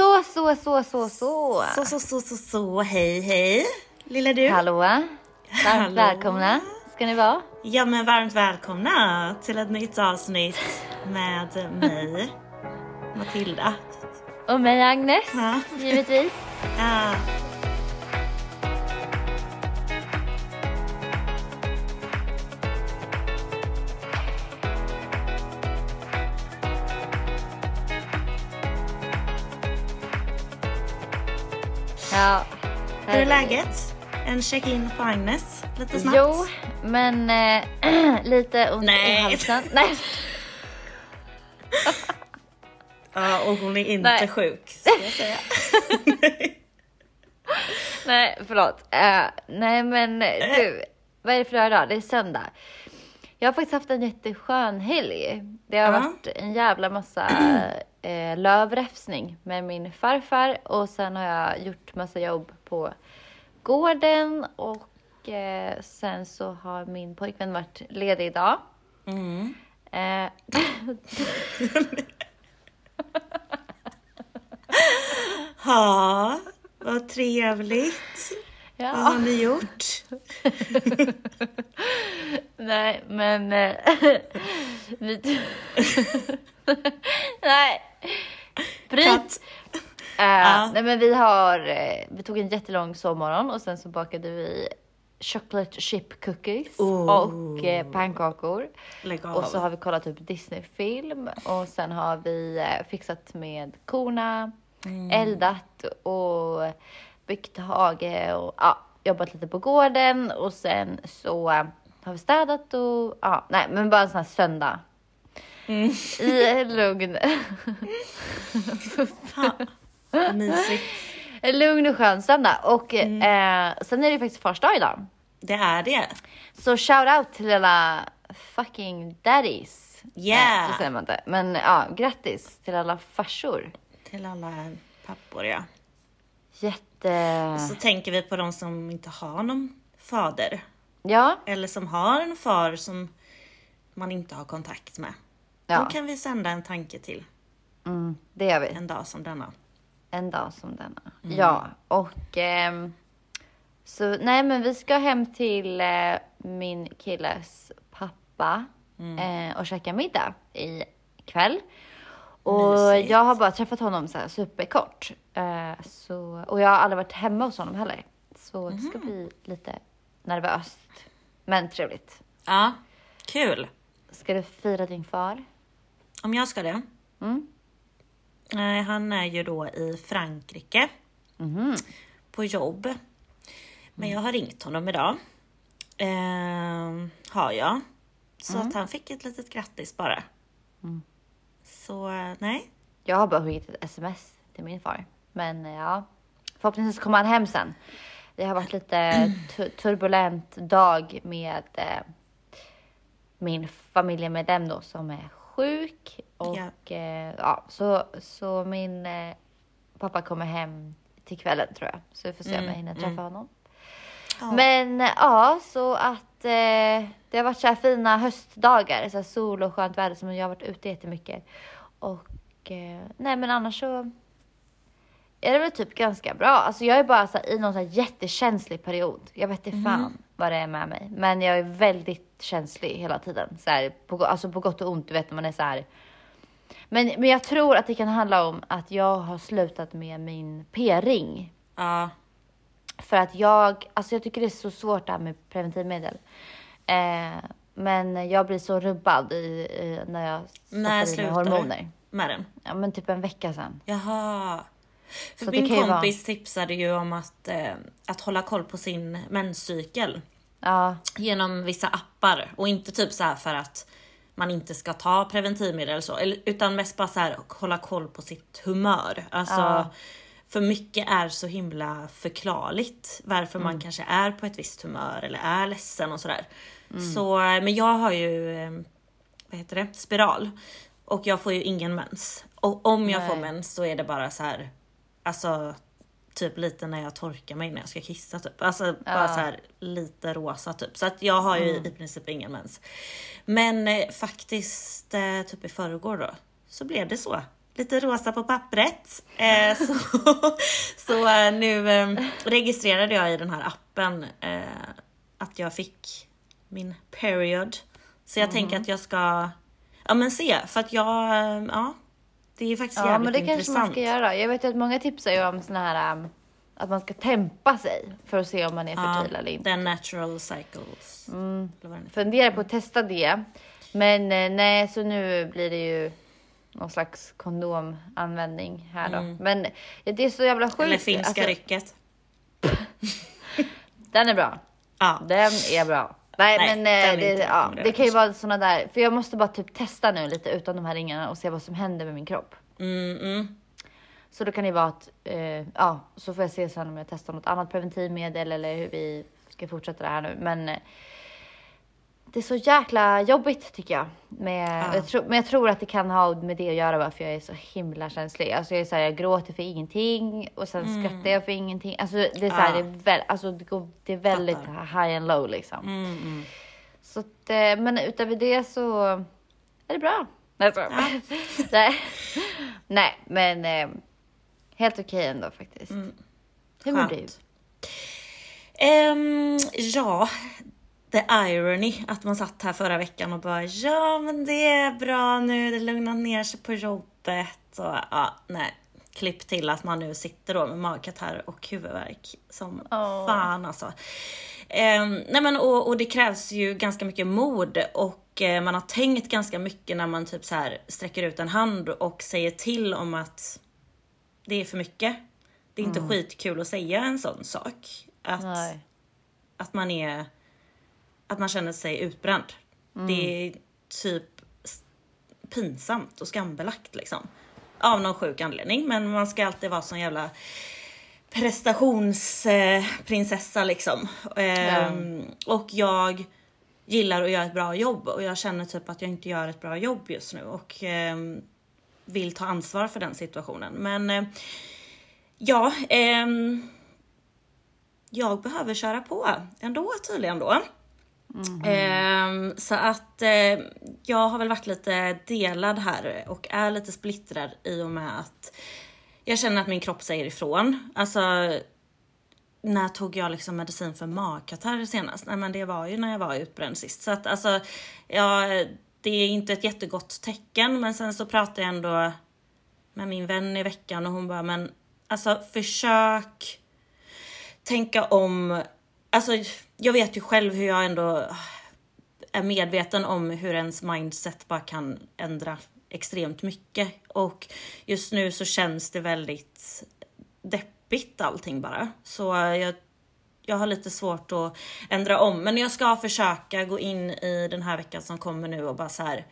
Så, så, så, så, så. Så, så, så, så, så, hej, hej. Lilla du. Hallå. Varmt Hallå. välkomna ska ni vara. Ja, men varmt välkomna till ett nytt avsnitt med mig, Matilda. Och mig Agnes, Ja. givetvis. Ja. Ja. Hur är läget? En check-in på Agnes, lite snabbt. Jo, men eh, lite ont Nej. i halsen. Nej. Ja, och hon är inte Nej. sjuk, ska jag säga. Nej, förlåt. Eh, nej, men eh, du, vad är det för dag idag? Det är söndag. Jag har faktiskt haft en jätteskön helg. Det har Ja. varit en jävla massa eh, lövräfsning med min farfar och sen har jag gjort massa jobb på gården och eh, sen så har min pojkvän varit ledig idag. Mm. Eh, Ja, vad trevligt. Vad har ja, ni gjort? nej, men... Eh, vi, nej. Bryt. Eh, Ja. Nej men vi har, eh, vi tog en jättelång sovmorgon och sen så bakade vi chocolate chip cookies Oh. och eh, pannkakor. Och så har vi kollat typ Disney-film och sen har vi fixat med korna, Mm. eldat och byggt hage och ja, jobbat lite på gården och sen så har vi städat och ja, nej men bara en sån här söndag. Mm. I lugn. Mysigt. Lugn och skön söndag. Och Mm. eh, sen är det faktiskt fars dag idag. Det är det. Så shout out till alla fucking daddies. Yeah. Nej, så säger man inte. Men ja, grattis till alla farsor. Till alla pappor ja. Jätte... Så tänker vi på de som inte har någon fader. Ja, Eller som har en far som man inte har kontakt med. Då ja. kan vi sända en tanke till Mm, det gör vi. en dag som denna. En dag som denna. Mm. Ja, och ehm, så nej men vi ska hem till eh, min killes pappa Mm. eh, och käka middag i kväll. Och Mysigt. jag har bara träffat honom så här superkort. Eh, så, och jag har aldrig varit hemma hos honom heller. Så det ska Mhm. bli lite nervöst. Men trevligt. Ja, kul. Ska du fira din far? Om jag ska det? Mm. Han är ju då i Frankrike Mhm. på jobb. Men jag har ringt honom idag. Ehm, har jag. Så att han fick ett litet grattis bara. Så eh, nej, Jag har bara skickat ett sms till min far. Men eh, ja, förhoppningsvis kommer han hem sen. Det har varit lite tu- turbulent dag med eh, min familjemedlem då som är sjuk. Och Ja. eh, ja, så, så min eh, pappa kommer hem till kvällen tror jag. Så vi får se om jag hinner träffa honom. Ja. Men eh, ja, så att eh, det har varit så här fina höstdagar, så här sol och skönt väder som jag har varit ute jättemycket. Och eh, nej men annars så är det väl typ ganska bra. Alltså jag är bara så här, i någon så jättekänslig period. Jag vet inte fan vad det är med mig. Men jag är väldigt känslig hela tiden. Så här, på, alltså på gott och ont, du vet när man är så här. Men, men jag tror att det kan handla om att jag har slutat med min p-ring. ja, För att jag, alltså jag tycker det är så svårt det här med preventivmedel. Eh, men jag blir så rubbad i, i, när jag stoppar i mig hormoner. med den? Ja men typ en vecka sedan. Jaha. För Så min ju vara- kompis tipsade ju om att, eh, att hålla koll på sin menscykel Ja, genom vissa appar och inte typ så för att man inte ska ta preventivmedel eller så, utan mest bara så här hålla koll på sitt humör. Alltså, Ja. för mycket är så himla förklarligt varför man kanske är på ett visst humör eller är ledsen och sådär. Så, men jag har ju, eh, vad heter det, spiral. Och jag får ju ingen mens. Och om jag får Nej. mens så är det bara så här, alltså typ lite när jag torkar mig när jag ska kissa typ. Alltså bara Ja. så här lite rosa typ. Så att jag har ju i princip ingen mens. Men eh, faktiskt eh, typ i förrgår då så blev det så. Lite rosa på pappret. Eh, så så eh, nu eh, registrerade jag i den här appen att jag fick min period. Så jag tänker att jag ska ja men se för att jag, eh, ja det är faktiskt Ja, jävligt men det kanske intressant. man ska göra. Jag vet ju att många tipsar ju om såna här um, att man ska tempa sig för att se om man är fertil eller inte. The natural cycles. Den heter. Funderar på att testa det. Men eh, nej, så nu blir det ju någon slags kondomanvändning här då. Men ja, det är så jävla sjukt. Eller finska Alltså, rycket. Den är bra. Ja. Den är bra. Nej, Nej, men eh, det, ja, det kan ju vara såna där, för jag måste bara typ testa nu lite utan de här ringarna och se vad som händer med min kropp. Mm, mm. Så då kan det vara att, eh, ja, så får jag se sen om jag testar något annat preventivmedel eller hur vi ska fortsätta det här nu. Men eh, det är så jäkla jobbigt tycker jag. Med, Ja. jag tror, men jag tror att det kan ha med det att göra varför jag är så himla känslig. Alltså jag är så här, jag gråter för ingenting och sen skrattar jag för ingenting. Alltså det är så här, Mm. Ja. det är, väl, alltså, det går, det är väldigt Fattar. high and low liksom. Mm, mm. Så att, eh, men utöver det så är det bra. Nej, så. Nej. Nej, men eh, helt okej ändå faktiskt. Hur mår du? Mm. Ehm, ja, the irony att man satt här förra veckan och bara ja men det är bra nu, det lugnar ner sig på jobbet och ja, nej. Klipp till att man nu sitter då med magkatarr och huvudvärk som Åh. fan alltså. Ehm, nej men och, och det krävs ju ganska mycket mod och eh, man har tänkt ganska mycket när man typ så här sträcker ut en hand och säger till om att det är för mycket. Det är inte skitkul att säga en sån sak. Att, Nej. att man är att man känner sig utbränd. Det är typ pinsamt och skambelagt liksom. Av någon sjuk anledning, men man ska alltid vara sån jävla prestationsprinsessa liksom. Ehm, Och jag gillar att göra ett bra jobb och jag känner typ att jag inte gör ett bra jobb just nu och ehm, vill ta ansvar för den situationen. Men eh, ja, ehm, jag behöver köra på ändå tydligen då. Ehm, så att eh, jag har väl varit lite delad här och är lite splittrad i och med att jag känner att min kropp säger ifrån. Alltså, när tog jag liksom medicin för magkatarr senast? Nej men det var ju när jag var utbränd sist. Så att alltså, ja, det är inte ett jättegott tecken men sen så pratade jag ändå med min vän i veckan och hon bara men alltså försök tänka om. Alltså jag vet ju själv hur jag ändå eh, är medveten om hur ens mindset bara kan ändra extremt mycket. Och just nu så känns det väldigt deppigt allting bara. Så jag, jag har lite svårt att ändra om. Men jag ska försöka gå in i den här veckan som kommer nu och bara så här.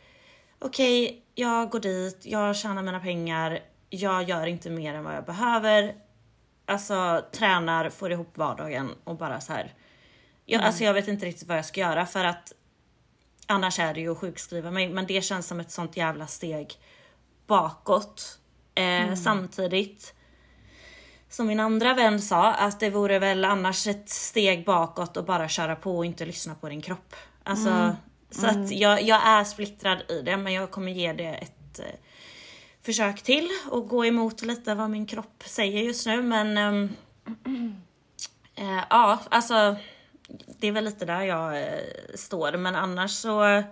Okej, jag går dit, jag tjänar mina pengar, jag gör inte mer än vad jag behöver. Alltså tränar, får ihop vardagen och bara så här. Jag, Alltså jag vet inte riktigt vad jag ska göra för att annars är det ju att sjukskriva mig. Men det känns som ett sånt jävla steg bakåt. Eh, Samtidigt som min andra vän sa att det vore väl annars ett steg bakåt att bara köra på och inte lyssna på din kropp. Alltså, Så att jag, jag är splittrad i det men jag kommer ge det ett eh, försök till och gå emot lite vad min kropp säger just nu men ehm, eh, ja alltså det är väl lite där jag eh, står men annars så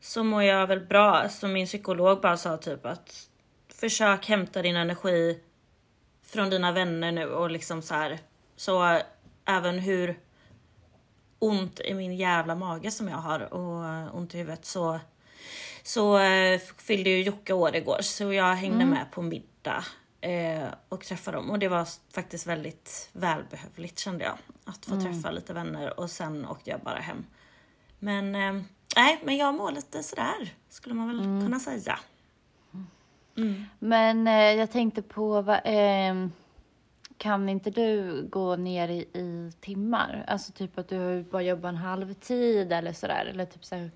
så mår jag väl bra. Så min psykolog bara sa typ att försök hämta din energi från dina vänner nu och liksom så här. Så även hur ont i min jävla mage som jag har och eh, ont i huvudet så så eh, fyllde ju Jocke år igår så jag hängde med på middag eh, och träffade dem och det var faktiskt väldigt välbehövligt kände jag. Att få träffa lite vänner och sen åkte jag bara hem. Men eh, nej, men jag mår lite sådär, skulle man väl Mm. kunna säga. Men eh, jag tänkte på, va, ehm, kan inte du gå ner i, i timmar? Alltså typ att du bara jobbar en halvtid eller sådär, eller typ så här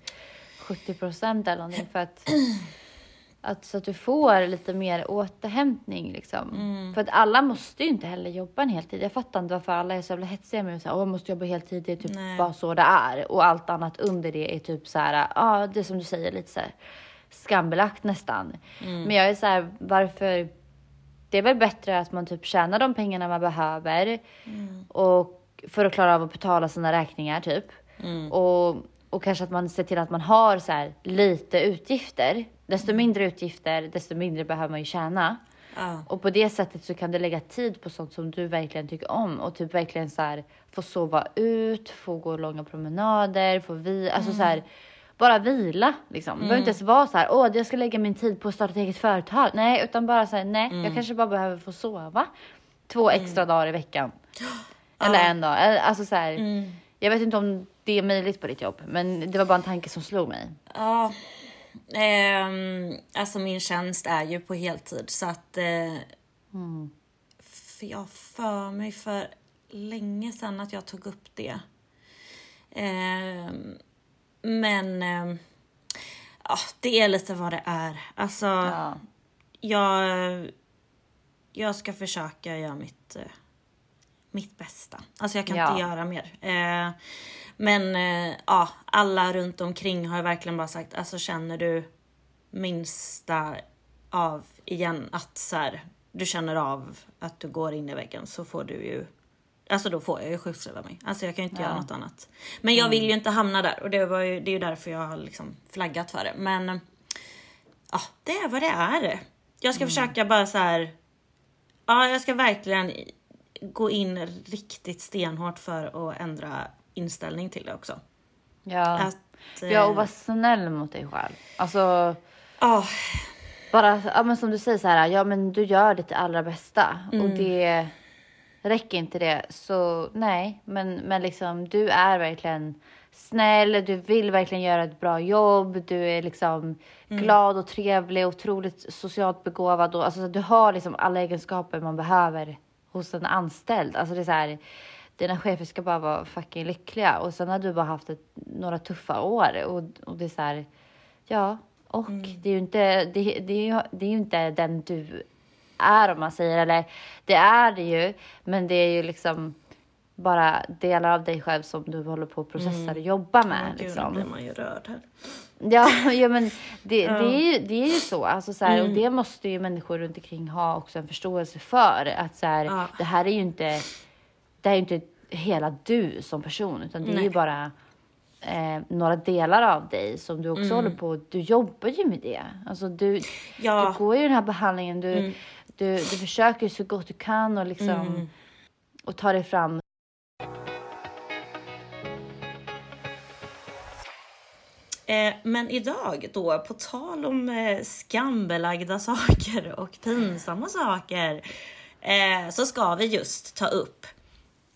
70 procent eller någonting för att, att så att du får lite mer återhämtning liksom. Mm. För att alla måste ju inte heller jobba en heltid. Jag fattar inte varför alla är så jävla hetsiga med att jag måste jobba heltid, det är typ Nej. bara så det är. Och allt annat under det är typ så här, ja, det som du säger, lite så här skambelagt nästan. Mm. Men jag är så här, varför? Det är väl bättre att man typ tjänar de pengarna man behöver Mm. och för att klara av att betala sina räkningar typ. Mm. Och, och kanske att man ser till att man har så här lite utgifter. Desto Mm. mindre utgifter, desto mindre behöver man ju tjäna. Ja. Och på det sättet så kan du lägga tid på sånt som du verkligen tycker om och typ verkligen så här få sova ut, få gå långa promenader, få vi, alltså så här bara vila liksom. Det behöver inte ens vara så här, åh, jag ska lägga min tid på att starta ett eget företag. Nej, utan bara så här, nej, jag kanske bara behöver få sova två extra dagar i veckan. Eller en dag. Alltså så här, jag vet inte om det är möjligt på ditt jobb, men det var bara en tanke som slog mig. Ja, ehm, alltså min tjänst är ju på heltid så att eh, för jag för mig för länge sedan att jag tog upp det. Ehm, men ja, det är lite vad det är. Alltså, Ja. jag, jag ska försöka göra mitt, eh, mitt bästa. Alltså jag kan Ja. inte göra mer. Eh, men eh, ja, alla runt omkring har verkligen bara sagt, alltså känner du minsta av igen att så här, du känner av att du går in i väggen så får du ju Alltså då får jag ju sjukskriva mig. Alltså jag kan ju inte göra något annat. Men jag vill ju inte hamna där och det, var ju, det är ju därför jag har liksom flaggat för det. Men ja, det är vad det är. Jag ska försöka bara så här. Ja, jag ska verkligen gå in riktigt stenhårt för att ändra inställning till det också. Ja. Att, ja, och eh, vara snäll mot dig själv. Alltså, ja, bara, ja, men som du säger så här, ja men du gör ditt allra bästa. Och det räcker inte det. Så nej, men, men liksom du är verkligen snäll, du vill verkligen göra ett bra jobb, du är liksom glad och trevlig, otroligt socialt begåvad. Och alltså du har liksom alla egenskaper man behöver hos en anställd. Alltså det är så här, dina chefer ska bara vara fucking lyckliga och sen har du bara haft ett, några tuffa år och, och det är så här, ja, och det är ju inte, det, det, är ju, det är ju inte den du är om man säger, eller det är det ju, men det är ju liksom bara delar av dig själv som du håller på att processa och jobba med. gud, nu liksom. blir man ju rörd här. Ja, ja men det, det, är ju, det är ju så. Alltså, så här, Och det måste ju människor runt omkring ha också en förståelse för. Att så här, Ja. det här är ju inte, det är inte hela du som person, utan det är ju Nej. bara eh, några delar av dig som du också håller på, du jobbar ju med det. Alltså du, Ja. du går ju den här behandlingen, du, du, du försöker så gott du kan och liksom och ta dig fram. Men idag då, på tal om eh, skambelagda saker och pinsamma saker, eh, så ska vi just ta upp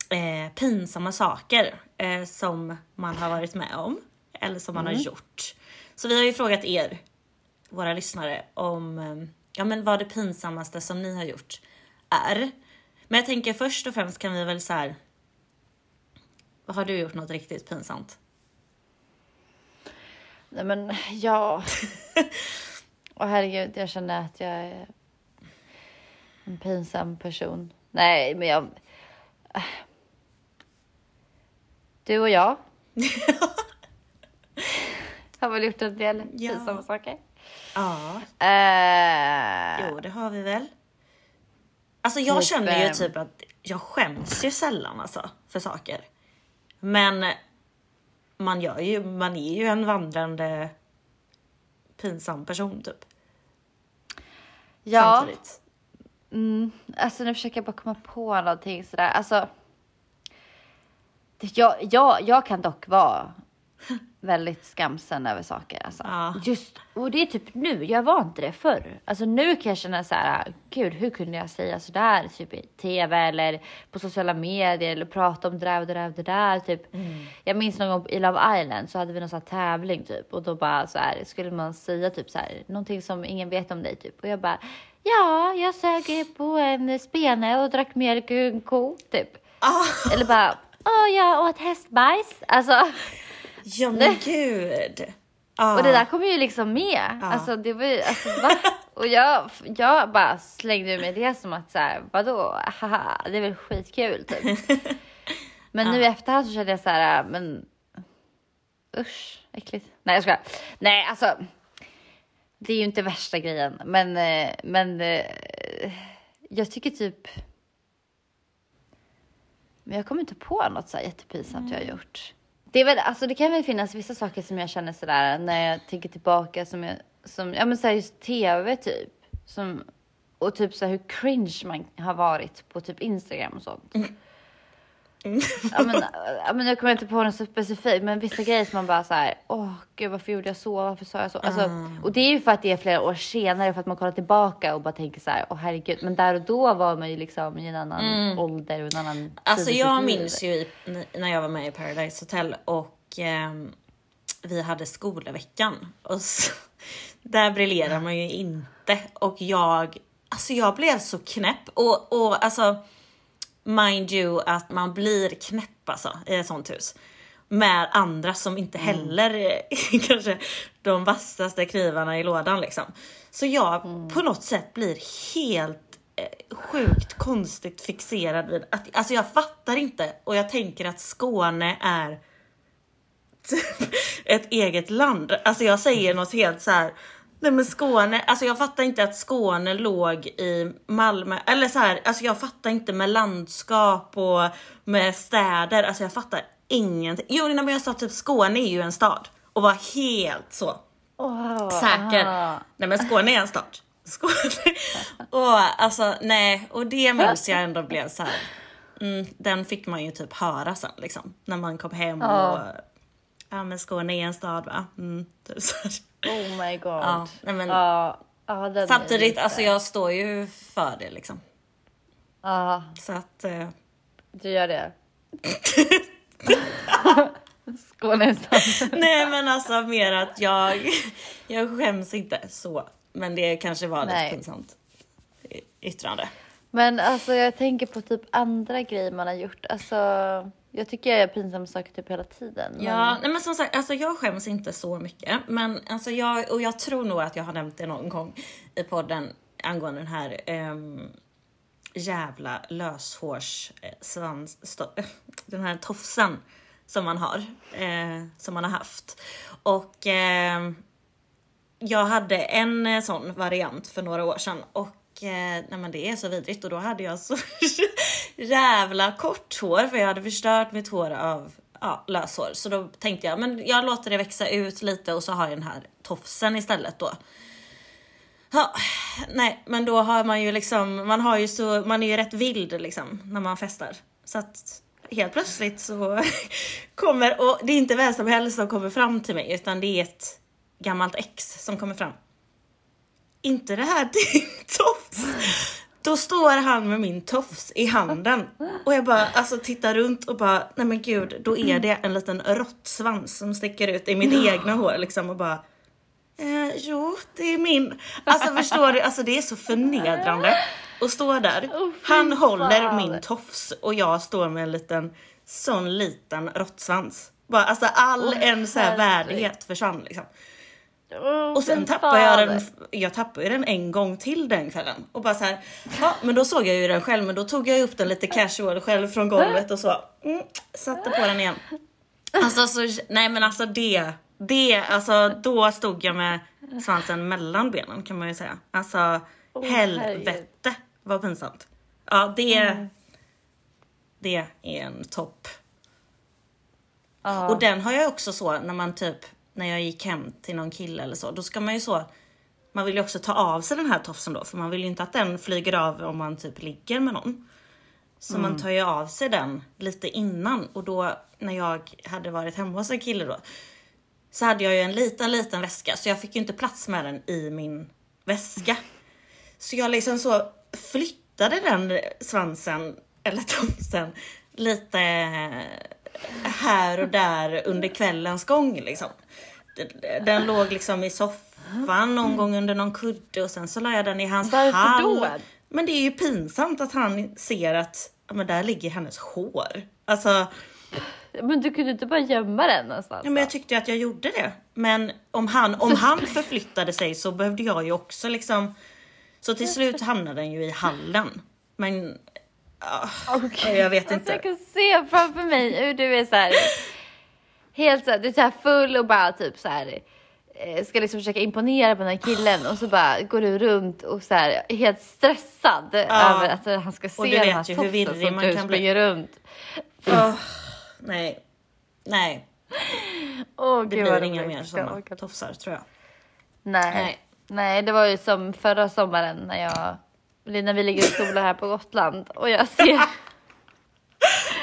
eh, pinsamma saker eh, som man har varit med om eller som man har gjort. Så vi har ju frågat er, våra lyssnare, om eh, ja, men vad det pinsammaste som ni har gjort är. Men jag tänker först och främst kan vi väl så här. Har du gjort något riktigt pinsamt? Nej men ja. Och herregud, jag känner att jag är en pinsam person. Nej, men jag... Du och jag har väl gjort en del Ja. pinsamma saker. Ja. Eh, Jo, det har vi väl. Alltså jag Typ, känner ju eh, typ att jag skäms ju sällan alltså för saker. Men man gör ju, man är ju en vandrande pinsam person typ. ja, Samtidigt. mm, alltså nu försöker jag bara komma på någonting sådär. Alltså, jag, jag, jag kan dock vara väldigt skamsen över saker. Alltså. Ja. Just, och det är typ nu, jag var inte det förr. Alltså nu kan jag känna så här, gud hur kunde jag säga sådär typ i tv eller på sociala medier eller prata om det där och det där och det där. Typ. Jag minns någon gång i Love Island så hade vi någon sån tävling typ och då bara så här skulle man säga typ så här någonting som ingen vet om dig typ och jag bara ja, jag sög på en spene och drack mjölk ur en ko typ. Ah, Eller bara, åh jag åt hästbajs. Alltså. ja men gud. Ah. Och det där kom ju liksom med. Ja. Alltså det var ju, alltså va? Och jag, jag bara slängde ur mig det som att så här, vadå, haha, det är väl skitkul typ. Men nu i efterhand så kände jag så här, men usch, äckligt. Nej jag skojar. Nej alltså, det är ju inte värsta grejen, men, eh, men eh, jag tycker typ men jag kommer inte på något så här jättepinsamt jag har gjort. Det, är väl, alltså det kan väl finnas vissa saker som jag känner sådär när jag tänker tillbaka som, jag, som ja men såhär just tv typ. Som, och typ såhär hur cringe man har varit på typ Instagram och sånt. Mm. Ja, men, ja, men jag kommer inte på något så specifikt, men vissa grejer som man bara så här, åh gud varför gjorde jag så, varför sa jag så? Alltså, Och det är ju för att det är flera år senare, för att man kollar tillbaka och bara tänker så här, åh herregud, men där och då var man ju liksom i en annan ålder och en annan Alltså jag minns ju i, när jag var med i Paradise Hotel och ehm, vi hade skolveckan. Och så, där briljerar man ju inte. Och jag, alltså jag blev så knäpp. Och, och alltså, mind you att man blir knäpp alltså i ett sånt hus. Med andra som inte heller är kanske de vassaste knivarna i lådan liksom. Så jag på något sätt blir helt eh, sjukt konstigt fixerad vid att, alltså jag fattar inte och jag tänker att Skåne är typ ett eget land. Alltså jag säger något helt så här. Nej men Skåne, alltså jag fattar inte att Skåne låg i Malmö, eller så här, alltså jag fattar inte med landskap och med städer, alltså jag fattar ingenting. Jo men jag sa typ Skåne är ju en stad och var helt så Wow, säker. aha. Nej men Skåne är en stad. Skåne. Och alltså nej, och det minns jag ändå blev så här. Mm, den fick man ju typ höra sen liksom. När man kom hem Ja. och ja men Skåne är en stad va? Mm, typ så här. Oh my god. Ja, nej men Ja, ja, den samtidigt, lite- alltså jag står ju för det liksom. Ja, Så att eh, du gör det. Skåne är stad. nej men alltså mer att jag, jag skäms inte så. Men det kanske var lite Nej. pinsamt y- yttrande. Men alltså jag tänker på typ andra grejer man har gjort. Alltså jag tycker jag gör pinsamma saker typ hela tiden. men- Ja, nej men som sagt, alltså jag skäms inte så mycket. Men alltså jag, och jag tror nog att jag har nämnt det någon gång i podden angående den här ehm, jävla löshårs eh, svans, sto- den här tofsen som man har, eh, som man har haft. Och ehm, jag hade en eh, sån variant för några år sedan och eh, Eh, nej men det är så vidrigt och då hade jag så jävla kort hår för jag hade förstört mitt hår av ja, löshår. Så då tänkte jag men jag låter det växa ut lite och så har jag den här tofsen istället då. Ja, nej men då har man ju liksom, man har ju så, man är ju rätt vild liksom när man festar. Så att helt plötsligt så kommer, och det är inte vem som helst som kommer fram till mig utan det är ett gammalt ex som kommer fram. Inte det här din tofs! Då står han med min tofs i handen och jag bara alltså tittar runt och bara nej men gud då är det en liten råttsvans som sticker ut i mitt egna hår liksom och bara Eh, jo, det är min. Alltså förstår du, alltså det är så förnedrande att stå där. Han håller min tofs och jag står med en liten sån liten råttsvans. Bara, alltså all Åh, en så här värdighet försvann liksom. Oh, Och sen tappade jag den, jag tappade ju den en gång till den kvällen. Och bara så här, ja men då såg jag ju den själv men då tog jag upp den lite casual själv från golvet och så mm, satte på den igen. Alltså så, nej men alltså det, det, alltså då stod jag med svansen mellan benen kan man ju säga. Alltså Åh, helvete vad pinsamt. Ja det, Mm. det är en topp. Och den har jag också så när man typ, när jag gick hem till någon kille eller så, då ska man ju så, man vill ju också ta av sig den här tofsen då, för man vill ju inte att den flyger av om man typ ligger med någon. Så man tar ju av sig den lite innan och då när jag hade varit hemma hos en kille då så hade jag ju en liten, liten väska så jag fick ju inte plats med den i min väska. Så jag liksom så flyttade den svansen, eller tofsen, lite här och där under kvällens gång liksom. Den- låg liksom i soffan någon gång under någon kudde och sen så la jag den i hans Varför hall. då? Men det är ju pinsamt att han ser att ja, men där ligger hennes hår. Alltså, Men du kunde inte bara gömma den någonstans? ja, men jag tyckte att jag gjorde det. Men om han, om han förflyttade sig så behövde jag ju också liksom. Så till slut hamnade den ju i hallen. Men ja, jag vet inte. jag kan se framför mig hur du är så här helt så här, du är så här full och bara typ så här eh, ska liksom försöka imponera på den här killen och så bara går du runt och så här helt stressad över att han ska se den här tofsen som man du kan bli. springer runt. Åh, nej. Nej, Åh, det blir inga mer sådana tofsar tror jag. Nej. Nej. Nej, det var ju som förra sommaren när jag när vi ligger och solar här på Gotland och jag ser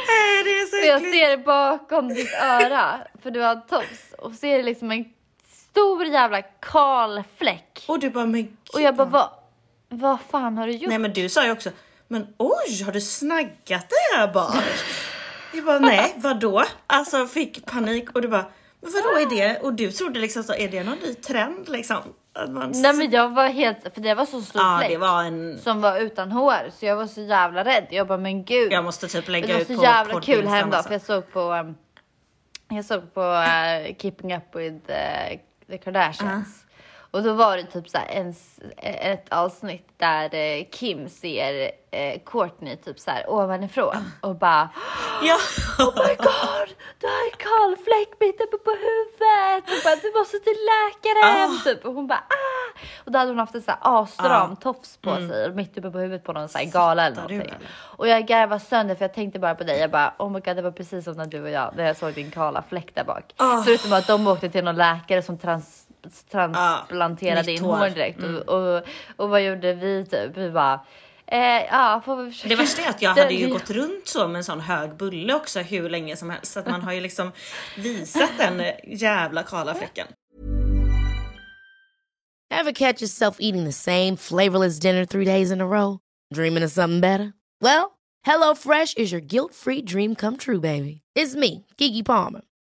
Nej, det är så Och jag ser bakom ditt öra, för du har tofs, och ser liksom en stor jävla kal fläck. Och du bara, men gud. Och jag bara, vad, vad fan har du gjort? Nej men du sa ju också, men oj har du snaggat det här bak? Jag bara, nej vadå? Alltså fick panik och du bara, men vadå är det? Och du trodde liksom så, är det någon ny trend liksom? Man... Nej men jag var helt, för det var så stor Ja fläck det var en, som var utan hår, så jag var så jävla rädd. Jag bara, men gud. jag måste typ det lägga var ut så på jävla kul häromdagen, alltså. för jag såg på, um, jag såg på uh, Keeping Up With uh, The Kardashians. Och då var det typ så en, ett avsnitt där eh, Kim ser eh, Courtney typ så här ovanifrån och bara Ja. Oh my god, du har en kal fläck mitt uppe på huvudet. Och bara, du måste till läkaren. Ah. Typ. Och hon bara ah. Och då hade hon haft en så här asstram Ah. tofs på sig och mitt uppe på huvudet på någon så här gala eller du, någonting. Och jag garvade sönder för jag tänkte bara på dig. Jag bara oh my god det var precis som när du och jag när jag såg din kala fläck där bak. Ah. Förutom att de åkte till någon läkare som trans transplanterade Ah, in direkt. Och, och, och vad gjorde vi typ? Vi bara eh, ja får vi försöka. Det värsta är att jag hade ju gått runt så med en sån hög bulle också hur länge som helst. Så att man har ju liksom visat den jävla kala fläcken. Ever catch yourself eating the same flavorless dinner three days in a row? Dreaming of something better? Well, HelloFresh is your guilt-free dream come true, baby. It's me, Gigi Palmer.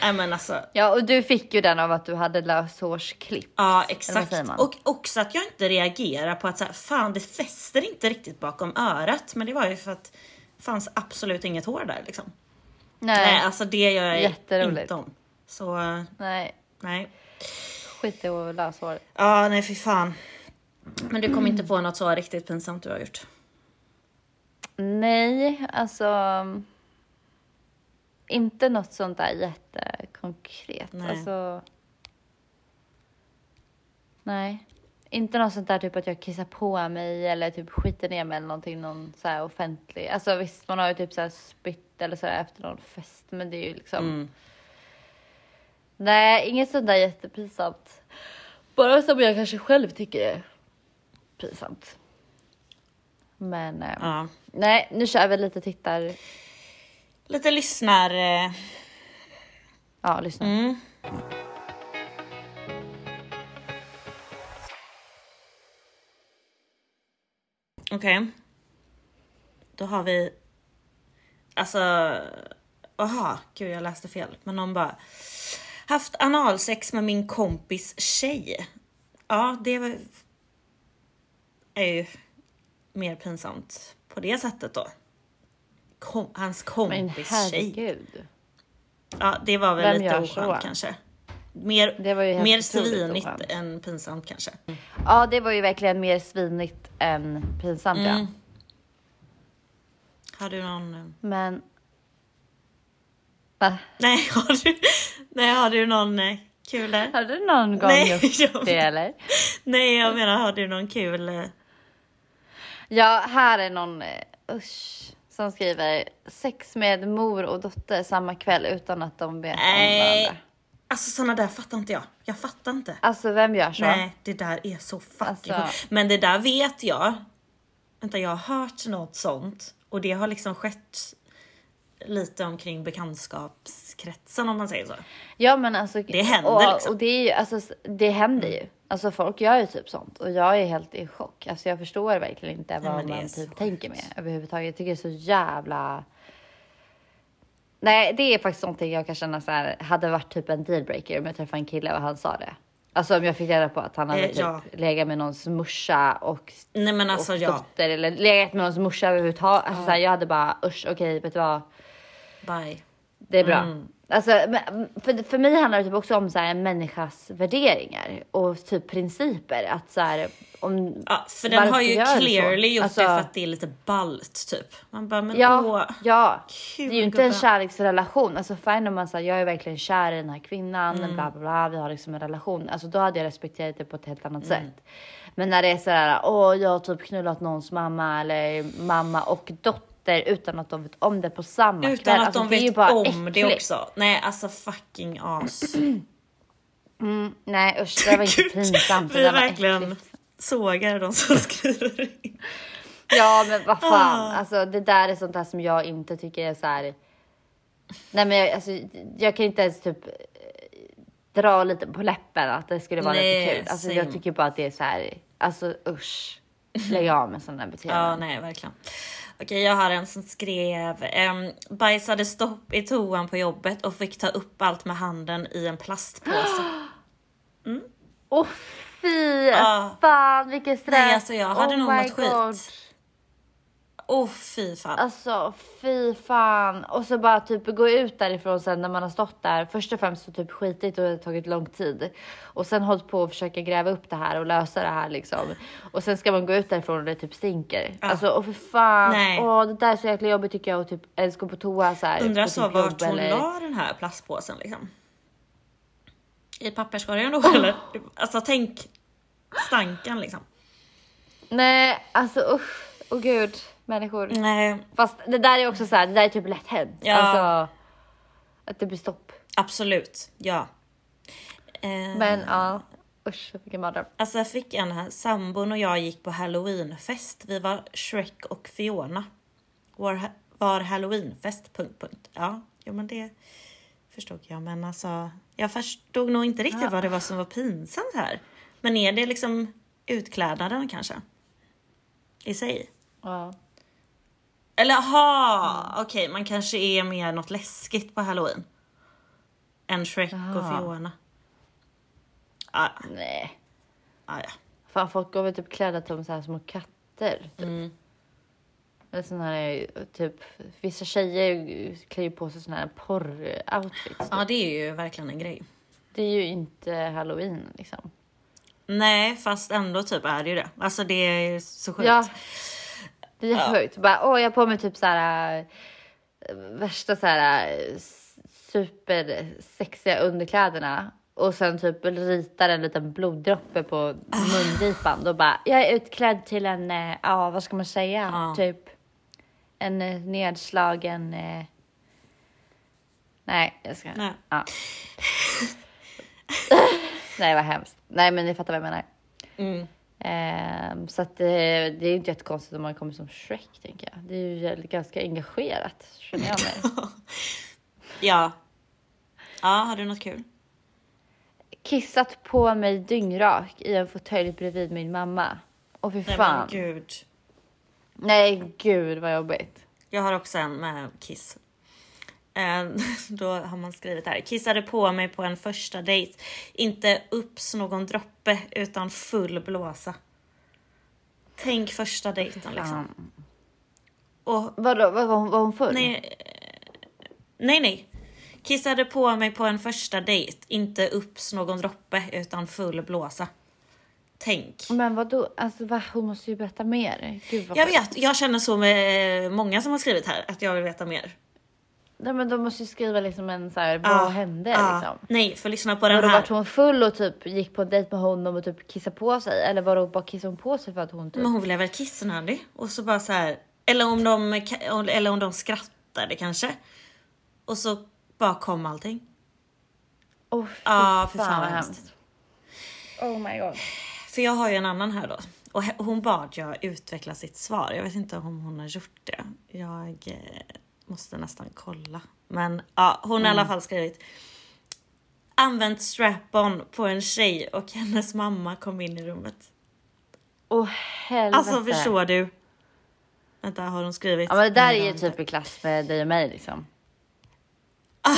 Nej men alltså. Ja, och du fick ju den av att du hade löshårsklipp. Ja exakt. Och också att jag inte reagerar på att så här, fan det fäster inte riktigt bakom örat. Men det var ju för att det fanns absolut inget hår där liksom. Nej, Nej alltså det gör jag inte om. Så nej. nej. Skit i att löshår. Ja nej fy fan. Men du kom inte på något så riktigt pinsamt du har gjort? Nej, alltså. Inte något sånt där jättekonkret. Nej. Alltså. Nej. Inte något sånt där typ att jag kissar på mig eller typ skiter ner mig eller någonting, någon så här offentlig. Alltså visst, man har ju typ så här spytt eller så där efter någon fest, men det är ju liksom. Mm. Nej, inget sånt där jättepinsamt. Bara som jag kanske själv tycker är pinsamt. Men eh, Ja. nej, nu kör vi lite tittar. Lite lyssnar... Eh, Ja, lyssna. mm. Okej. Då har vi... Alltså... Aha, gud jag läste fel. Men någon bara... Haft analsex med min kompis tjej. Ja, det var, är ju mer pinsamt på det sättet då. Kom, hans Men kompis tjej. herregud. Ja, det var väl Vem lite oskönt kanske. Mer, mer svinigt oskönt. än pinsamt kanske. Ja, det var ju verkligen mer svinigt än pinsamt ja. Mm. Har du någon... eh, Men... Va? Nej, har du, nej, har du någon eh, kul där? Har du någon gång Nej, gjort jag- det eller? Nej, jag menar, har du någon kul... eh, Ja, här är någon usch, som skriver sex med mor och dotter samma kväll utan att de vet om Nej, varandra. alltså såna där fattar inte jag. Jag fattar inte. Alltså vem gör så? Nej, det där är så fucking Alltså-. Men det där vet jag. Vänta, jag har hört något sånt och det har liksom skett lite omkring bekantskapskretsen om man säger så. Ja men alltså. Det händer och, liksom. Och det är ju, alltså det händer ju. Alltså folk gör ju typ sånt och jag är helt i chock. Alltså jag förstår verkligen inte vad är man typ tänker med överhuvudtaget. Jag tycker det är så jävla. Nej, det är faktiskt någonting jag kan känna så här hade varit typ en dealbreaker om jag träffade en kille och han sa det. Alltså om jag fick reda på att han hade Eh, typ ja. legat med någons morsa och, Nej men alltså och ja, dotter eller legat med någons morsa överhuvudtaget. Alltså så här, jag hade bara usch okej vet du vad. Bye. Det är bra. Mm. Alltså, för, för mig handlar det typ också om så här, en människas värderingar och typ principer. Att så här, om, Ja, för den har ju clearly gjort Alltså, det för att det är lite ballt typ. Man bara, men Ja, åh. ja. kul, det är ju inte en kärleksrelation. Alltså fine om man säger jag är verkligen kär i den här kvinnan, Mm. bla bla bla, vi har liksom en relation. Alltså då hade jag respekterat det på ett helt annat Mm. sätt. Men när det är så här, åh jag har typ knullat någons mamma eller mamma och dotter utan att de vet om det på samma Utan kväll. att alltså, de det vet om det äckligt. också. Nej alltså fucking as. Nej usch, det var inte pinsamt. det Vi verkligen sågar de som skriver in. Ja men vad fan, Ah. alltså det där är sånt där som jag inte tycker är så här. Nej men jag, alltså, jag kan inte ens typ eh, dra lite på läppen att det skulle vara Nej, lite kul. Alltså jag tycker bara att det är så här, alltså usch. Lägg av med sådana beteenden. Ja, nej verkligen. Okej, jag har en som skrev um, bajsade stopp i toan på jobbet och fick ta upp allt med handen i en plastpåse. Åh fy Ja. fan vilken stress. Nej, alltså, jag hade oh nog mått skit. Åh fy fan. Alltså fy fan. Och så bara typ gå ut därifrån sen när man har stått där. Först och främst så typ skitigt och det har tagit lång tid. Och sen hållit på att försöka gräva upp det här och lösa det här liksom. Och sen ska man gå ut därifrån och det typ stinker. Alltså och för fan. Nej. Åh, det där är så jäkla jobbigt tycker jag att typ ens gå på toa så här. Undrar så typ vart hon eller- la den här plastpåsen liksom. I papperskorgen då eller? Alltså tänk stanken liksom. Nej, alltså usch. Åh gud, människor. Nej, Fast det där är också så här, det där är typ lätt hänt. Ja. Alltså att det blir stopp. absolut. Ja. Eh, Men ja, usch vilken mardröm. Alltså jag fick en här, sambon och jag gick på halloweenfest. Vi var Shrek och Fiona. Var, var halloweenfest... Punkt, punkt. Ja, jo men det förstod jag. Men alltså, jag förstod nog inte riktigt vad det var som var pinsamt här. Men är det liksom utklädnaden kanske? I sig? Ja. Eller aha, okej man kanske är mer något läskigt på halloween. Än Shrek och Jaha. Fiona. Ah, Nej. ah, ja. Fan folk går väl typ klädda som så här små katter. Typ. Mm. Eller sån här typ, vissa tjejer klär ju på sig såna här porr-outfits. ja, det är ju verkligen en grej. Det är ju inte halloween liksom. Nej, fast ändå typ är det ju det. Alltså det är så sjukt. Ja. Det är sjukt. Bara, åh, jag har på mig typ så här äh, värsta så här äh, supersexiga underkläderna och sen typ ritar en liten bloddroppe på mungipan. Då bara, jag är utklädd till en, äh, ja vad ska man säga, Ja. typ en nedslagen, äh, nej jag ska, Nej. ja. nej vad hemskt. Nej men ni fattar vad jag menar. Mm. Ehm, så att eh, det är inte jättekonstigt om man kommer som Shrek tänker jag. Det är ju ganska engagerat känner jag mig. Ja. Ja, har du något kul? Kissat på mig dyngrak i en fåtölj bredvid min mamma. Och fy Nej men fan. gud. Nej gud vad jobbigt. Jag har också en med kiss. Eh, Då har man skrivit här. Kissade på mig på en första dejt. Inte ups någon droppe utan full blåsa. Tänk första dejten liksom. Och Vadå, var, var, var hon full? nej, eh, nej, nej. Kissade på mig på en första dejt. Inte ups någon droppe utan full blåsa. Tänk. Men vadå, alltså va? hon måste ju berätta mer. Gud Jag vet, jag känner så med många som har skrivit här att jag vill veta mer. Nej men de måste ju skriva liksom en så här, vad Ja, hände ja. liksom? Nej, för lyssna på den Var här. vart hon full och typ gick på en dejt med honom och typ kissade på sig? Eller var då bara kissade hon på sig för att hon typ... Men hon blev väl kissnödig och så bara så här. Eller om de, eller om de skrattade kanske. Och så bara kom allting. Åh fy Ja, för fan, fan vad hemskt. Oh my god. För jag har ju en annan här då. Och hon bad jag utveckla sitt svar. Jag vet inte om hon har gjort det. Jag eh, måste nästan kolla. Men ja, hon har i alla fall skrivit. Använt strap-on på en tjej och hennes mamma kom in i rummet. Åh helvete. Alltså förstår du? Vänta, har hon skrivit? Ja men det där är ju typ i klass med dig och mig liksom.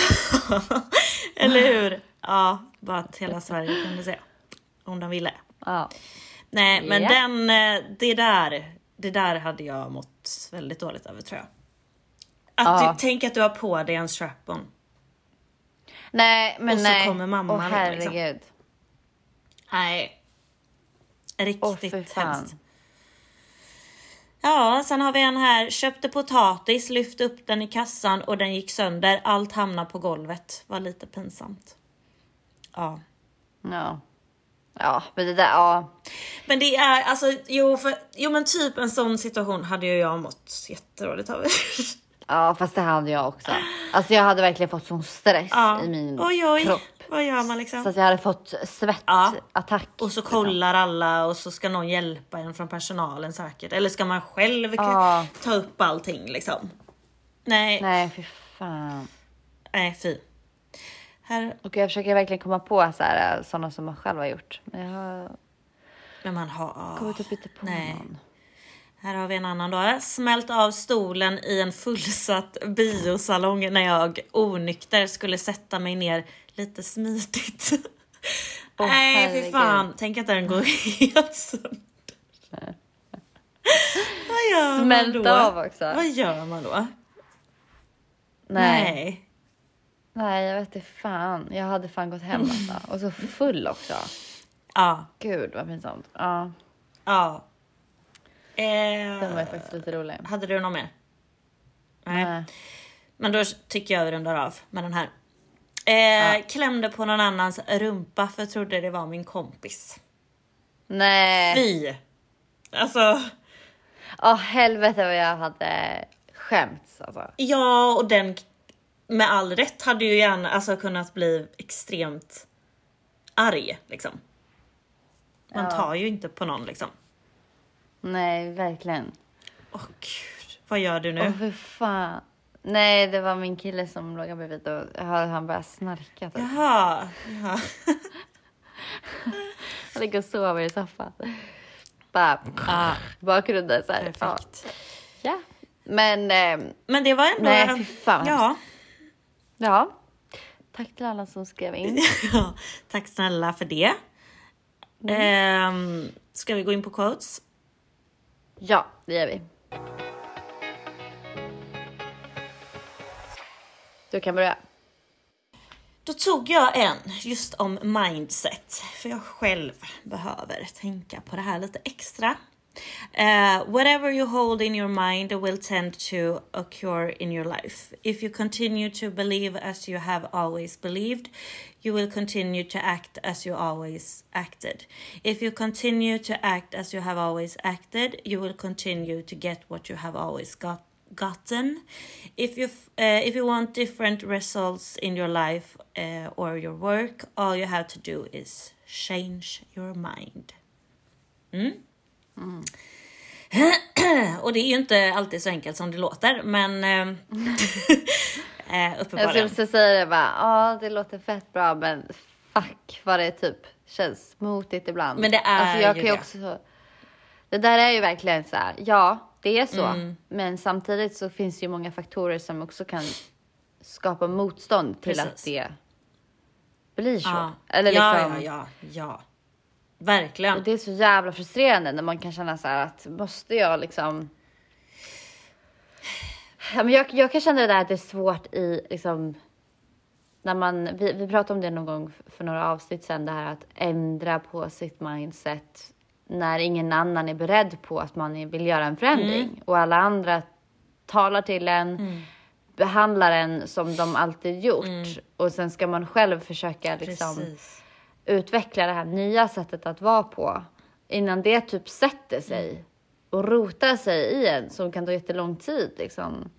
Eller hur? Ja, bara att hela Sverige kunde se. Om de ville. Ja. Nej, men Ja. den, eh, det där, det där hade jag mått väldigt dåligt över tror jag. Att Ja. du, tänk att du har på dig en strap-on. Nej men Och så nej. kommer mamman Åh liksom. herregud. Nej. Åh Riktigt fan. hemskt. Ja, sen har vi en här. Köpte potatis, lyfte upp den i kassan och den gick sönder. Allt hamnade på golvet. Var lite pinsamt. Ja. Ja. Ja men det där, ja. Men det är alltså, jo, för, jo men typ en sån situation hade ju jag mått jättedåligt över. Ja fast det hade jag också. Alltså jag hade verkligen fått sån stress Ja. i min Oj oj, kropp. vad gör man liksom? Så att jag hade fått svettattack. Och så kollar alla och så ska någon hjälpa en från personalen säkert. Eller ska man själv Ja. ta upp allting liksom? Nej, nej, Nej fy fan. fy. Här, Och jag försöker verkligen komma på så här, sådana som man själv har gjort. Men jag har men man har... kommit upp inte på nej. någon. Här har vi en annan då. Smält av stolen i en fullsatt biosalong när jag onykter skulle sätta mig ner lite smidigt. Åh, Nej fy herregud. fan, tänk att den går helt sönder. Vad gör man Smält då? av också. Vad gör man då? Nej. Nej. Nej, jag vet inte fan. Jag hade fan gått hem alltså. Och så full också. Ja, Gud vad pinsamt. Ja, ja. Den var Eh, faktiskt lite rolig. hade du någon mer? Nej. Nej. Men då tycker jag vi rundar av med den här. Eh, Klämde på någon annans rumpa för jag trodde det var min kompis. Nej. Fy! Alltså, Åh helvete vad jag hade skämts alltså. ja och den med all rätt hade ju gärna alltså, kunnat bli extremt arg liksom. Man Ja. tar ju inte på någon liksom. Nej, verkligen. Åh gud, vad gör du nu? Åh för fan. Nej, det var min kille som låg bredvid och han började snarka. Typ. Jaha, jaha. Han ligger och sover i soffan. Bara Ah, bakgrunden så här. Perfekt. ja. Men eh, Men det var ändå... Nej, fy fan Ja. ja. Tack till alla som skrev in. ja. Tack snälla för det. Mm. Ehm, ska vi gå in på quotes? Ja, det gör vi. Du kan börja. Då tog jag en just om mindset, för jag själv behöver tänka på det här lite extra. Uh, whatever you hold in your mind will tend to occur in your life. If you continue to believe as you have always believed, you will continue to act as you always acted. If you continue to act as you have always acted, you will continue to get what you have always got gotten. If you uh, if you want different results in your life uh, or your work, all you have to do is change your mind. Mm. Och det är ju inte alltid så enkelt som det låter, men eh, eh, Jag uppenbarligen. skulle säga det bara. Ja, det låter fett bra, men fuck vad det typ känns motigt ibland. Men det är alltså, jag ju kan det. också. Det där är ju verkligen så här. Ja, det är så, Mm. men samtidigt så finns det ju många faktorer som också kan skapa motstånd till Precis. att det blir så. Ja. Eller ja, liksom, ja, ja, ja. Verkligen. Och det är så jävla frustrerande när man kan känna så här att måste jag liksom Ja, men jag, jag kan känna det där att det är svårt i liksom när man, vi, vi pratade om det någon gång för några avsnitt sedan, det här att ändra på sitt mindset när ingen annan är beredd på att man vill göra en förändring. Och alla andra talar till en, behandlar en som de alltid gjort. Och sen ska man själv försöka liksom Precis. Utveckla det här nya sättet att vara på innan det typ sätter sig och rotar sig i en som kan ta jättelång tid liksom.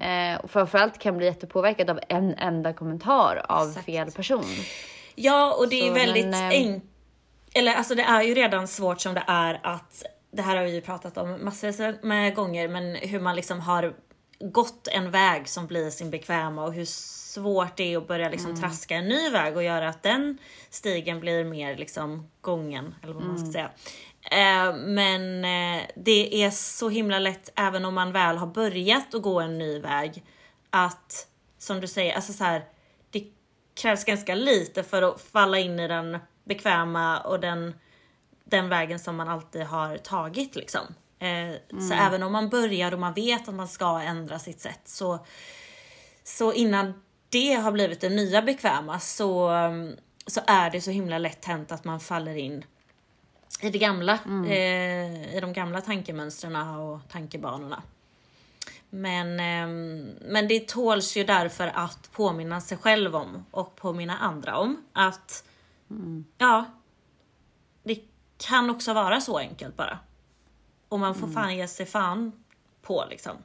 Eh, och framförallt kan bli jättepåverkad av en enda kommentar av Exakt. fel person. Ja, och det är Så, väldigt men, ehm, enkelt. Eller alltså det är ju redan svårt som det är att, det här har vi ju pratat om massor med gånger, men hur man liksom har gått en väg som blir sin bekväma och hur svårt det är att börja liksom traska en ny väg och göra att den stigen blir mer liksom gången, eller vad man ska säga. Eh, men eh, det är så himla lätt, även om man väl har börjat att gå en ny väg, att som du säger, alltså så här, det krävs ganska lite för att falla in i den bekväma och den, den vägen som man alltid har tagit liksom. Eh, Så även om man börjar och man vet att man ska ändra sitt sätt så, så innan det har blivit det nya bekväma så, mm, så är det så himla lätt hänt att man faller in i det gamla, eh, i de gamla tankemönstren och tankebanorna. Men, ehm, men det tåls ju därför att påminna sig själv om och påminna andra om att ja, det kan också vara så enkelt bara. Och man får fan ge sig fan på liksom.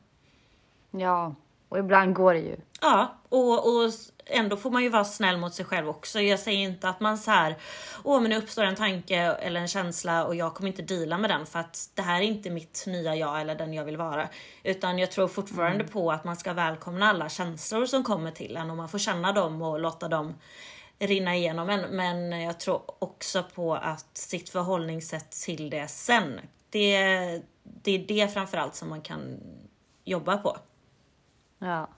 Ja, och ibland går det ju. Ja, och, och ändå får man ju vara snäll mot sig själv också. Jag säger inte att man så här, åh men nu uppstår en tanke eller en känsla och jag kommer inte deala med den för att det här är inte mitt nya jag eller den jag vill vara. Utan jag tror fortfarande på att man ska välkomna alla känslor som kommer till en och man får känna dem och låta dem rinna igenom en. Men jag tror också på att sitt förhållningssätt till det sen, det, det är det framförallt som man kan jobba på. Ja,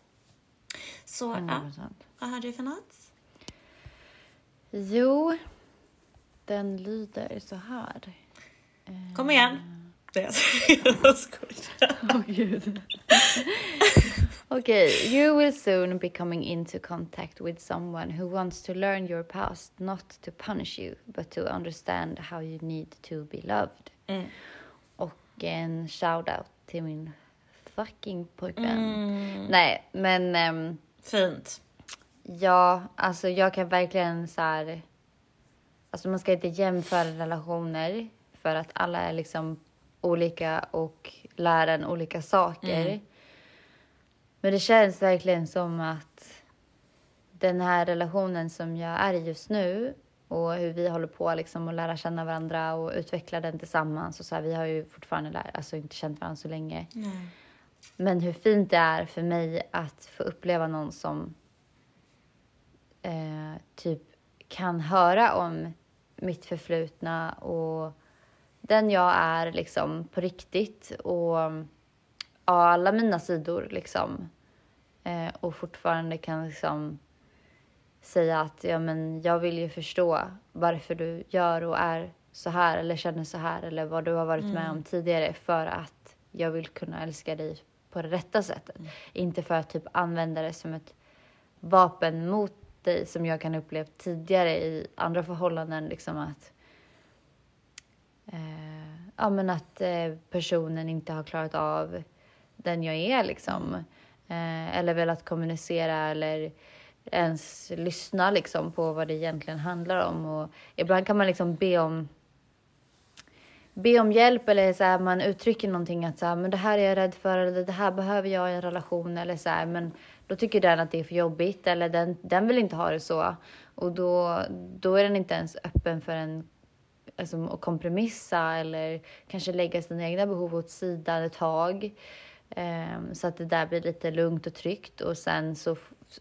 Så ja, 100%. vad har du för något? Jo, den lyder så här. Kom igen. Det jag skojar. Åh gud. okay, you will soon be coming into contact with someone who wants to learn your past, not to punish you, but to understand how you need to be loved. Och en shout-out till min fucking pojkvän. Nej, men ehm, Fint. ja, alltså jag kan verkligen så här... Alltså man ska inte jämföra relationer för att alla är liksom olika och lär en olika saker. Men det känns verkligen som att den här relationen som jag är i just nu och hur vi håller på liksom att lära känna varandra och utveckla den tillsammans. Och så här, vi har ju fortfarande lär, alltså inte känt varandra så länge. Men hur fint det är för mig att få uppleva någon som eh, typ kan höra om mitt förflutna och den jag är liksom på riktigt och ja, alla mina sidor liksom. Eh, och fortfarande kan liksom säga att ja, men jag vill ju förstå varför du gör och är så här eller känner så här eller vad du har varit med om tidigare för att jag vill kunna älska dig på det rätta sättet. Inte för att typ använda det som ett vapen mot dig som jag kan upplevt tidigare i andra förhållanden. Liksom att, eh, ja, men att eh, personen inte har klarat av den jag är liksom. Eh, eller velat kommunicera eller ens lyssna liksom på vad det egentligen handlar om. Och ibland kan man liksom be om be om hjälp eller så här, man uttrycker någonting att så här, men det här är jag rädd för eller det här behöver jag i en relation eller så här, men då tycker den att det är för jobbigt eller den, den vill inte ha det så och då, då är den inte ens öppen för en alltså, att kompromissa eller kanske lägga sina egna behov åt sidan ett tag. um, så att det där blir lite lugnt och tryggt och sen så,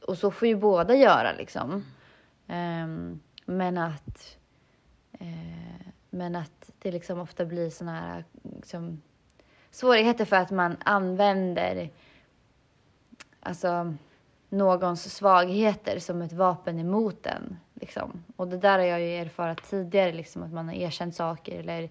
och så får ju båda göra liksom. Um, men att uh, men att det liksom ofta blir såna här liksom, svårigheter för att man använder alltså någons svagheter som ett vapen emot den. Liksom. Och det där har jag ju erfarit tidigare, liksom, att man har erkänt saker eller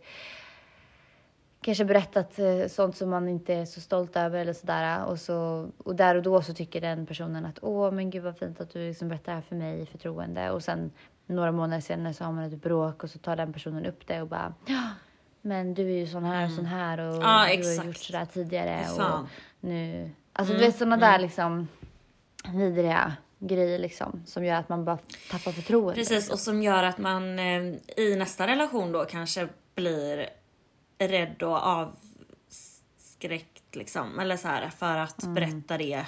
kanske berättat eh, sånt som man inte är så stolt över eller sådär. Och, så, och där och då så tycker den personen att åh men gud vad fint att du liksom berättar det här för mig i förtroende. Och sen några månader senare så har man ett bråk och så tar den personen upp det och bara ja, men du är ju sån här och sån här och Ja, du exakt. har gjort sådär tidigare. Och nu, alltså du vet sådana där liksom vidriga grejer liksom som gör att man bara tappar förtroende. Precis, och som gör att man eh, i nästa relation då kanske blir rädd och avskräckt liksom. Eller så här för att Mm. berätta det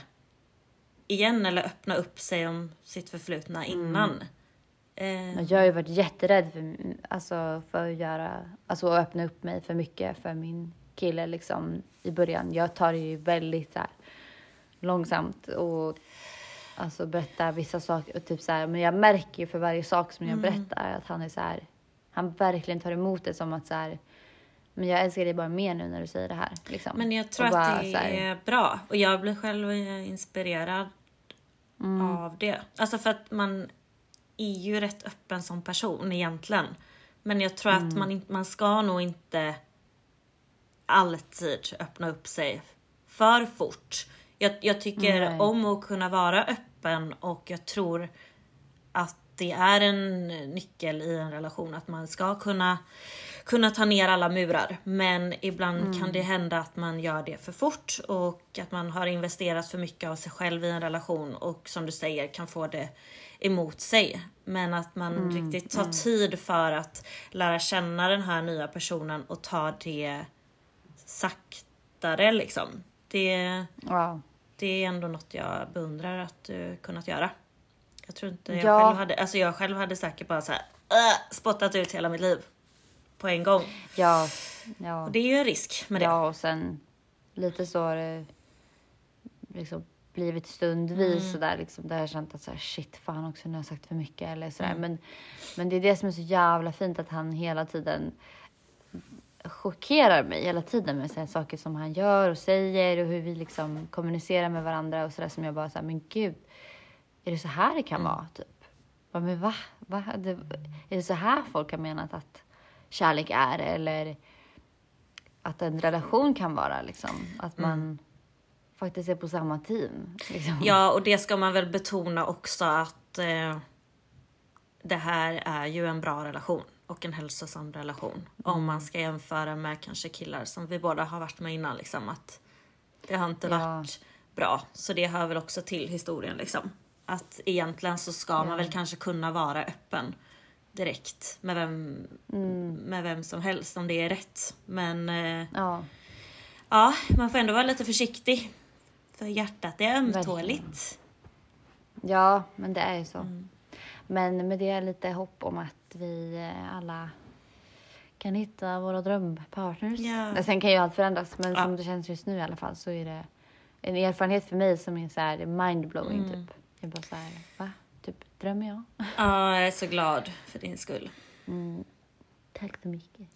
igen eller öppna upp sig om sitt förflutna Mm. innan. Eh, Jag har ju varit jätterädd för, alltså, för att göra, alltså att öppna upp mig för mycket för min kille liksom i början. Jag tar det ju väldigt så här, långsamt och alltså berättar vissa saker och typ så här, men jag märker ju för varje sak som jag Mm. berättar att han är så här, han verkligen tar emot det som att så här, men jag älskar dig bara mer nu när du säger det här. Liksom. Men jag tror Och att bara det här, är bra. Och jag blir själv inspirerad Mm. av det. Alltså för att man är ju rätt öppen som person egentligen. Men jag tror Mm. att man, man ska nog inte alltid öppna upp sig för fort. Jag, jag tycker Nej. om att kunna vara öppen och jag tror att det är en nyckel i en relation att man ska kunna, kunna ta ner alla murar. Men ibland kan det hända att man gör det för fort och att man har investerat för mycket av sig själv i en relation och som du säger kan få det emot sig. Men att man riktigt tar tid för att lära känna den här nya personen och ta det saktare liksom. Det, ja. det är ändå något jag beundrar att du kunnat göra. Jag tror inte jag Ja. själv hade, alltså jag själv hade säkert bara så här, "Åh", spottat ut hela mitt liv på en gång. Ja, ja. Och det är ju en risk med det. Ja, och sen lite så har det liksom blivit stundvis Mm. sådär liksom där jag har känt att så här, shit fan också nu har jag sagt för mycket eller sådär. Mm. Men, men det är det som är så jävla fint att han hela tiden chockerar mig hela tiden med så saker som han gör och säger och hur vi liksom kommunicerar med varandra och sådär som jag bara såhär, men gud, är det så här det kan vara? Typ. Bara, men va? va? Det, är det så här folk har menat att kärlek är? Eller att en relation kan vara liksom. Att man faktiskt är på samma team. Liksom. Ja, och det ska man väl betona också att eh, det här är ju en bra relation och en hälsosam relation. Om man ska jämföra med kanske killar som vi båda har varit med innan liksom att det har inte Ja. varit bra. Så det hör väl också till historien liksom. Att egentligen så ska man väl kanske kunna vara öppen direkt med vem, med vem som helst om det är rätt. Men eh, Ja, ja, man får ändå vara lite försiktig. För hjärtat är ömtåligt. ja, men det är ju så. Mm. Men med det är lite hopp om att vi eh, alla kan hitta våra drömpartners. Ja. Sen kan ju allt förändras, men Ja. som det känns just nu i alla fall så är det en erfarenhet för mig som är så här mindblowing Mm. typ. Jag bara så här, va? Typ, drömmer jag? Ja, jag är så glad för din skull. Tack så mycket.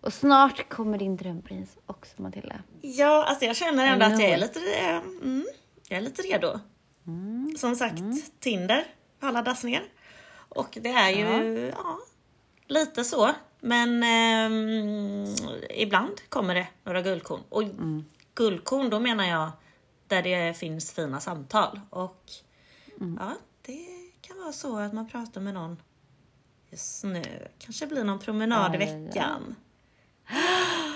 Och snart kommer din drömprins också Matilda. Ja, alltså jag känner ändå att jag är lite, eh, mm, jag är lite redo. Som sagt, Tinder har laddats ner. Och det är ju ja. lite så. Men ehm, ibland kommer det några guldkorn. Och guldkorn, då menar jag där det finns fina samtal. Och ja, det kan vara så att man pratar med någon just nu. Kanske blir någon promenad i veckan.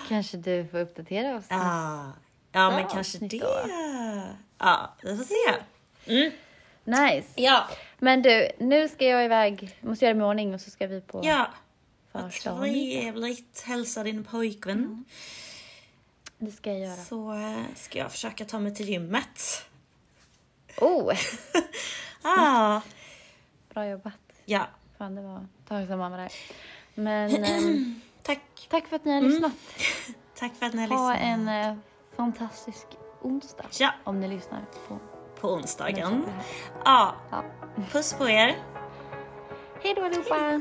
Kanske du får uppdatera oss. Ja, ja men kanske det. Ja, vi får se. Mm. Nice. Ja, Men du, nu ska jag iväg. Måste göra mig i ordning och så ska vi på ja. Vad trevligt. Hälsa din pojkvän. Det ska jag göra. Så eh, ska jag försöka ta mig till gymmet. Oh, Ah, bra jobbat. ja, Fan, det var ett tag sedan man var där. Men ehm, tack. tack för att ni har lyssnat. Tack för att ni har Ha lyssnat. en eh, fantastisk onsdag. Ja. Om ni lyssnar på På onsdagen. Ja, Ja. puss på er. Hej då allihopa!